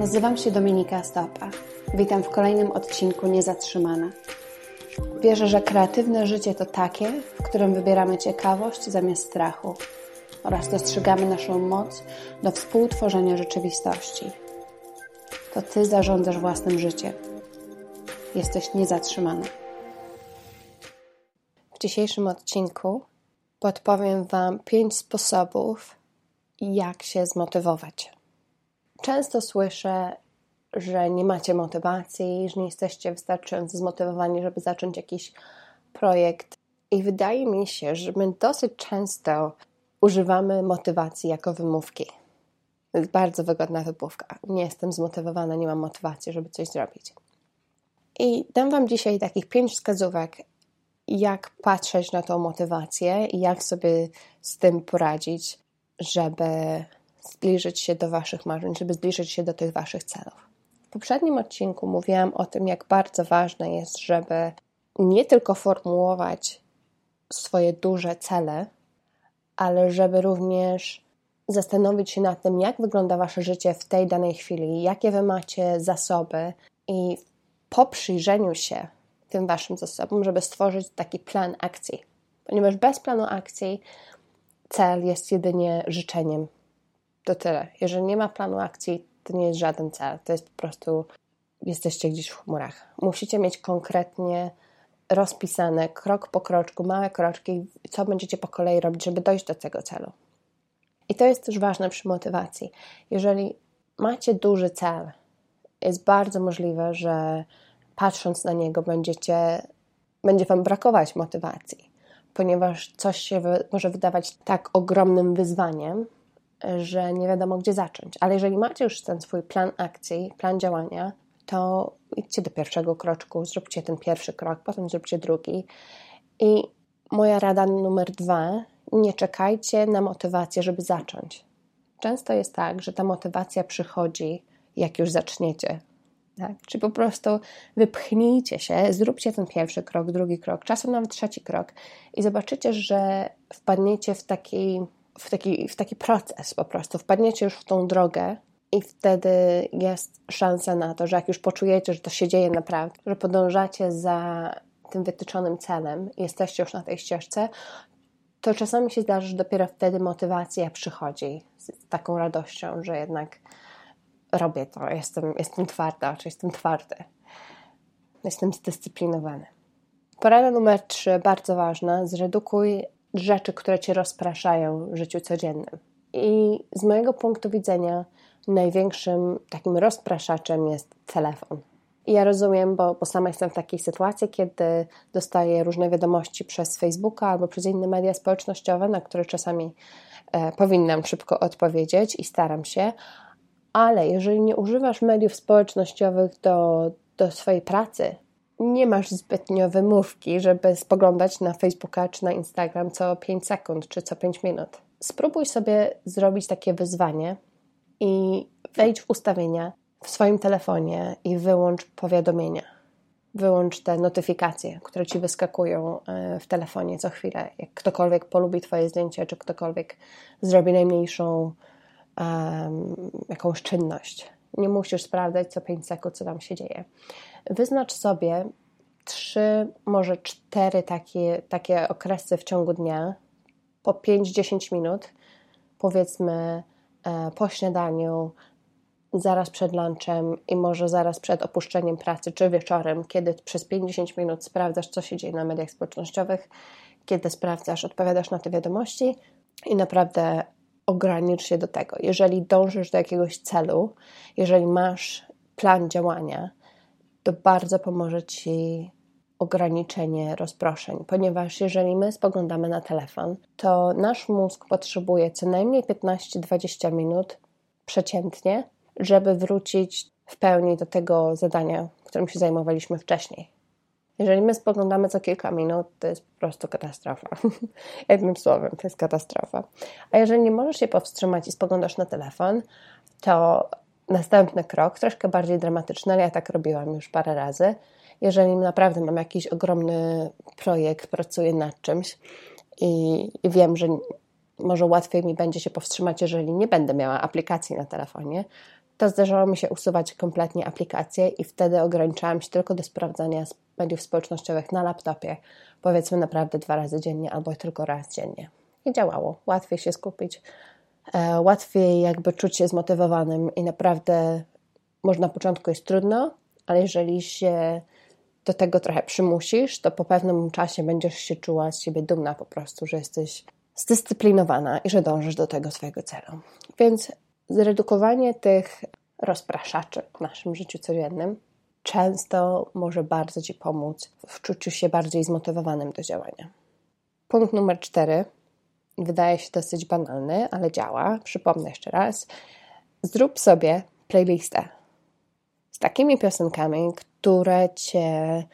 Nazywam się Dominika Stopa. Witam w kolejnym odcinku Niezatrzymana. Wierzę, że kreatywne życie to takie, w którym wybieramy ciekawość zamiast strachu oraz dostrzegamy naszą moc do współtworzenia rzeczywistości. To Ty zarządzasz własnym życiem. Jesteś niezatrzymany. W dzisiejszym odcinku podpowiem Wam pięć sposobów, jak się zmotywować. Często słyszę, że nie macie motywacji, że nie jesteście wystarczająco zmotywowani, żeby zacząć jakiś projekt. I wydaje mi się, że my dosyć często używamy motywacji jako wymówki. To jest bardzo wygodna wymówka. Nie jestem zmotywowana, nie mam motywacji, żeby coś zrobić. I dam Wam dzisiaj takich pięć wskazówek, jak patrzeć na tą motywację i jak sobie z tym poradzić, żeby zbliżyć się do Waszych marzeń, żeby zbliżyć się do tych Waszych celów. W poprzednim odcinku mówiłam o tym, jak bardzo ważne jest, żeby nie tylko formułować swoje duże cele, ale żeby również zastanowić się nad tym, jak wygląda Wasze życie w tej danej chwili, jakie Wy macie zasoby i po przyjrzeniu się tym Waszym zasobom, żeby stworzyć taki plan akcji. Ponieważ bez planu akcji cel jest jedynie życzeniem. To tyle. Jeżeli nie ma planu akcji, to nie jest żaden cel. To jest po prostu jesteście gdzieś w chmurach. Musicie mieć konkretnie rozpisane krok po kroczku, małe kroczki, co będziecie po kolei robić, żeby dojść do tego celu. I to jest też ważne przy motywacji. Jeżeli macie duży cel, jest bardzo możliwe, że patrząc na niego będziecie, będzie Wam brakować motywacji, ponieważ coś się może wydawać tak ogromnym wyzwaniem, że nie wiadomo gdzie zacząć. Ale jeżeli macie już ten swój plan akcji, plan działania, to idźcie do pierwszego kroczku, zróbcie ten pierwszy krok, potem zróbcie drugi. I moja rada numer dwa: nie czekajcie na motywację, żeby zacząć. Często jest tak, że ta motywacja przychodzi, jak już zaczniecie. Tak? Czy po prostu wypchnijcie się, zróbcie ten pierwszy krok, drugi krok, czasem nawet trzeci krok i zobaczycie, że wpadniecie w taki, w taki, w taki proces po prostu, wpadniecie już w tą drogę i wtedy jest szansa na to, że jak już poczujecie, że to się dzieje naprawdę, że podążacie za tym wytyczonym celem, jesteście już na tej ścieżce, to czasami się zdarzy, że dopiero wtedy motywacja przychodzi z taką radością, że jednak robię to, jestem, jestem twarda, czy jestem twardy, jestem zdyscyplinowany. Porada numer trzy, bardzo ważna, zredukuj rzeczy, które cię rozpraszają w życiu codziennym. I z mojego punktu widzenia największym takim rozpraszaczem jest telefon. I ja rozumiem, bo, bo sama jestem w takiej sytuacji, kiedy dostaję różne wiadomości przez Facebooka albo przez inne media społecznościowe, na które czasami e, powinnam szybko odpowiedzieć i staram się, ale jeżeli nie używasz mediów społecznościowych do, do swojej pracy, nie masz zbytnio wymówki, żeby spoglądać na Facebooka czy na Instagram co 5 sekund czy co 5 minut. Spróbuj sobie zrobić takie wyzwanie i wejdź w ustawienia w swoim telefonie i wyłącz powiadomienia. Wyłącz te notyfikacje, które ci wyskakują e, w telefonie co chwilę. Jak ktokolwiek polubi Twoje zdjęcie, czy ktokolwiek zrobi najmniejszą um, jakąś czynność. Nie musisz sprawdzać co 5 sekund, co tam się dzieje. Wyznacz sobie trzy, może cztery takie, takie okresy w ciągu dnia, po 5-10 minut, powiedzmy e, po śniadaniu, zaraz przed lunchem i może zaraz przed opuszczeniem pracy, czy wieczorem, kiedy przez 50 minut sprawdzasz, co się dzieje na mediach społecznościowych, kiedy sprawdzasz, odpowiadasz na te wiadomości i naprawdę ogranicz się do tego. Jeżeli dążysz do jakiegoś celu, jeżeli masz plan działania, to bardzo pomoże Ci ograniczenie rozproszeń, ponieważ jeżeli my spoglądamy na telefon, to nasz mózg potrzebuje co najmniej 15-20 minut przeciętnie, żeby wrócić w pełni do tego zadania, którym się zajmowaliśmy wcześniej. Jeżeli my spoglądamy co kilka minut, to jest po prostu katastrofa. Jednym słowem, to jest katastrofa. A jeżeli nie możesz się powstrzymać i spoglądasz na telefon, to następny krok, troszkę bardziej dramatyczny, ale ja tak robiłam już parę razy. Jeżeli naprawdę mam jakiś ogromny projekt, pracuję nad czymś i, i wiem, że może łatwiej mi będzie się powstrzymać, jeżeli nie będę miała aplikacji na telefonie, to zdarzało mi się usuwać kompletnie aplikacje i wtedy ograniczałam się tylko do sprawdzania mediów społecznościowych na laptopie, powiedzmy naprawdę dwa razy dziennie albo tylko raz dziennie. I działało. Łatwiej się skupić, łatwiej jakby czuć się zmotywowanym i naprawdę może na początku jest trudno, ale jeżeli się do tego trochę przymusisz, to po pewnym czasie będziesz się czuła z siebie dumna po prostu, że jesteś zdyscyplinowana i że dążysz do tego swojego celu. Więc zredukowanie tych rozpraszaczy w naszym życiu codziennym często może bardzo Ci pomóc w czuciu się bardziej zmotywowanym do działania. Punkt numer cztery wydaje się dosyć banalny, ale działa. Przypomnę jeszcze raz. Zrób sobie playlistę z takimi piosenkami, które Cię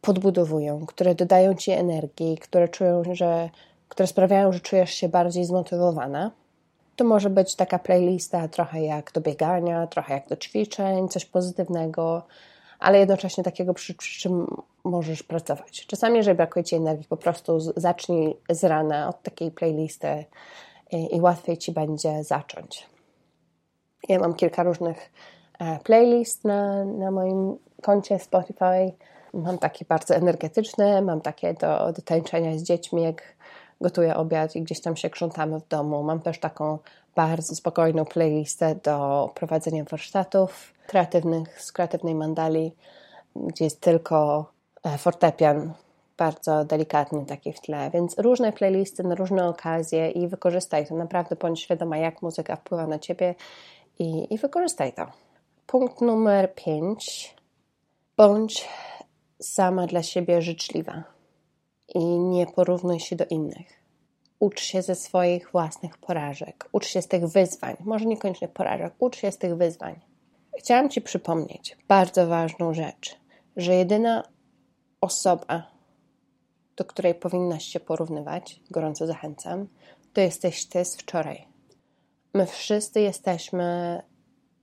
podbudowują, które dodają Ci energii, które czują, że, które sprawiają, że czujesz się bardziej zmotywowana. To może być taka playlista trochę jak do biegania, trochę jak do ćwiczeń, coś pozytywnego, ale jednocześnie takiego, przy, przy czym możesz pracować. Czasami, jeżeli brakuje Ci energii, po prostu zacznij z rana od takiej playlisty i, i łatwiej Ci będzie zacząć. Ja mam kilka różnych e, playlist na, na moim koncie Spotify. Mam takie bardzo energetyczne, mam takie do, do tańczenia z dziećmi, jak gotuję obiad i gdzieś tam się krzątamy w domu. Mam też taką bardzo spokojną playlistę do prowadzenia warsztatów kreatywnych z kreatywnej mandali, gdzie jest tylko e, fortepian bardzo delikatny taki w tle, więc różne playlisty na różne okazje i wykorzystaj to. Naprawdę bądź świadoma, jak muzyka wpływa na ciebie i, i wykorzystaj to. Punkt numer 5. Bądź sama dla siebie życzliwa i nie porównuj się do innych ucz się ze swoich własnych porażek, ucz się z tych wyzwań, może niekoniecznie porażek, ucz się z tych wyzwań. Chciałam Ci przypomnieć bardzo ważną rzecz, że jedyna osoba, do której powinnaś się porównywać, gorąco zachęcam, to jesteś Ty z wczoraj. My wszyscy jesteśmy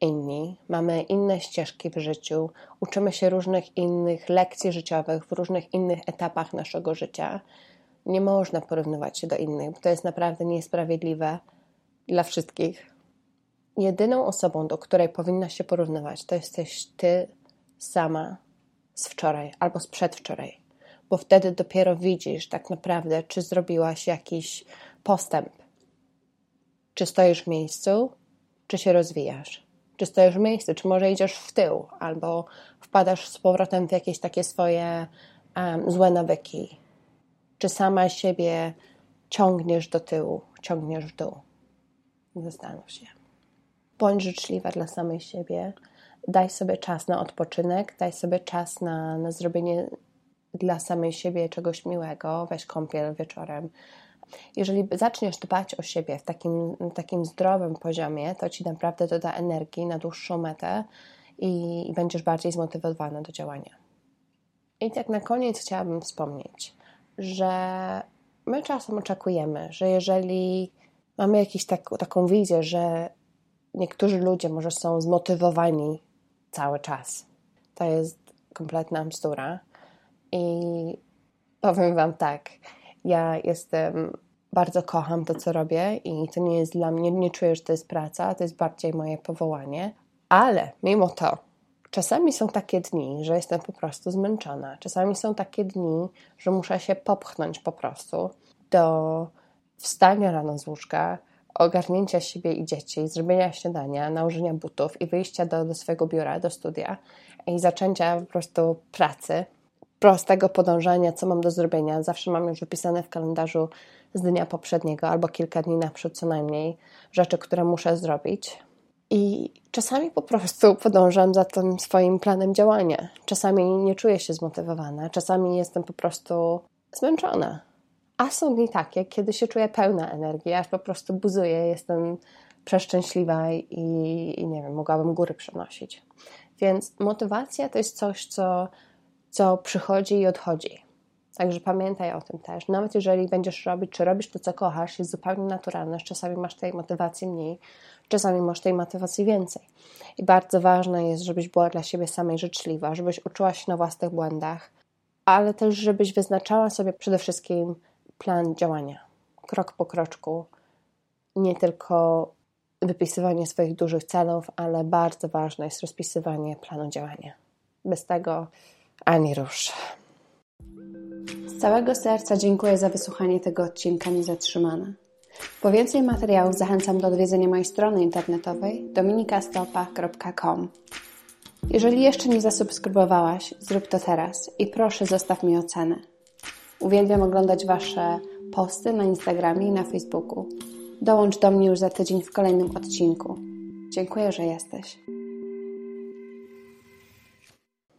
inni, mamy inne ścieżki w życiu, uczymy się różnych innych lekcji życiowych w różnych innych etapach naszego życia nie można porównywać się do innych, bo to jest naprawdę niesprawiedliwe dla wszystkich. Jedyną osobą, do której powinna się porównywać, to jesteś ty sama z wczoraj albo z przedwczoraj, bo wtedy dopiero widzisz tak naprawdę, czy zrobiłaś jakiś postęp, czy stoisz w miejscu, czy się rozwijasz. Czy stoisz w miejscu, czy może idziesz w tył, albo wpadasz z powrotem w jakieś takie swoje um, złe nawyki, czy sama siebie ciągniesz do tyłu, ciągniesz w dół. Zastanów się. Bądź życzliwa dla samej siebie. Daj sobie czas na odpoczynek, daj sobie czas na, na zrobienie dla samej siebie czegoś miłego. Weź kąpiel wieczorem. Jeżeli zaczniesz dbać o siebie w takim, takim zdrowym poziomie, to ci naprawdę doda energii na dłuższą metę i, i będziesz bardziej zmotywowana do działania. I tak na koniec chciałabym wspomnieć, że my czasem oczekujemy, że jeżeli mamy jakąś tak, taką wizję, że niektórzy ludzie może są zmotywowani cały czas, to jest kompletna bzdura. I powiem Wam tak, ja jestem, bardzo kocham to, co robię i to nie jest dla mnie, nie czuję, że to jest praca, to jest bardziej moje powołanie, ale mimo to Czasami są takie dni, że jestem po prostu zmęczona. Czasami są takie dni, że muszę się popchnąć po prostu do wstania rano z łóżka, ogarnięcia siebie i dzieci, zrobienia śniadania, nałożenia butów i wyjścia do, do swojego biura, do studia i zaczęcia po prostu pracy, prostego podążania, co mam do zrobienia. Zawsze mam już wypisane w kalendarzu z dnia poprzedniego albo kilka dni naprzód co najmniej rzeczy, które muszę zrobić. I czasami po prostu podążam za tym swoim planem działania. Czasami nie czuję się zmotywowana, czasami jestem po prostu zmęczona. A są dni takie, kiedy się czuję pełna energii, aż po prostu buzuję, jestem przeszczęśliwa i, i nie wiem, mogłabym góry przenosić. Więc motywacja to jest coś, co, co przychodzi i odchodzi. Także pamiętaj o tym też. Nawet jeżeli będziesz robić, czy robisz to, co kochasz, jest zupełnie naturalne, czasami masz tej motywacji mniej, czasami masz tej motywacji więcej. I bardzo ważne jest, żebyś była dla siebie samej życzliwa, żebyś uczyła się na własnych błędach, ale też, żebyś wyznaczała sobie przede wszystkim plan działania, krok po kroczku, nie tylko wypisywanie swoich dużych celów, ale bardzo ważne jest rozpisywanie planu działania. Bez tego ani rusz. Całego serca dziękuję za wysłuchanie tego odcinka Niezatrzymana. Po więcej materiałów zachęcam do odwiedzenia mojej strony internetowej dominikastopa.com. Jeżeli jeszcze nie zasubskrybowałaś, zrób to teraz i proszę zostaw mi ocenę. Uwielbiam oglądać Wasze posty na Instagramie i na Facebooku. Dołącz do mnie już za tydzień w kolejnym odcinku. Dziękuję, że jesteś.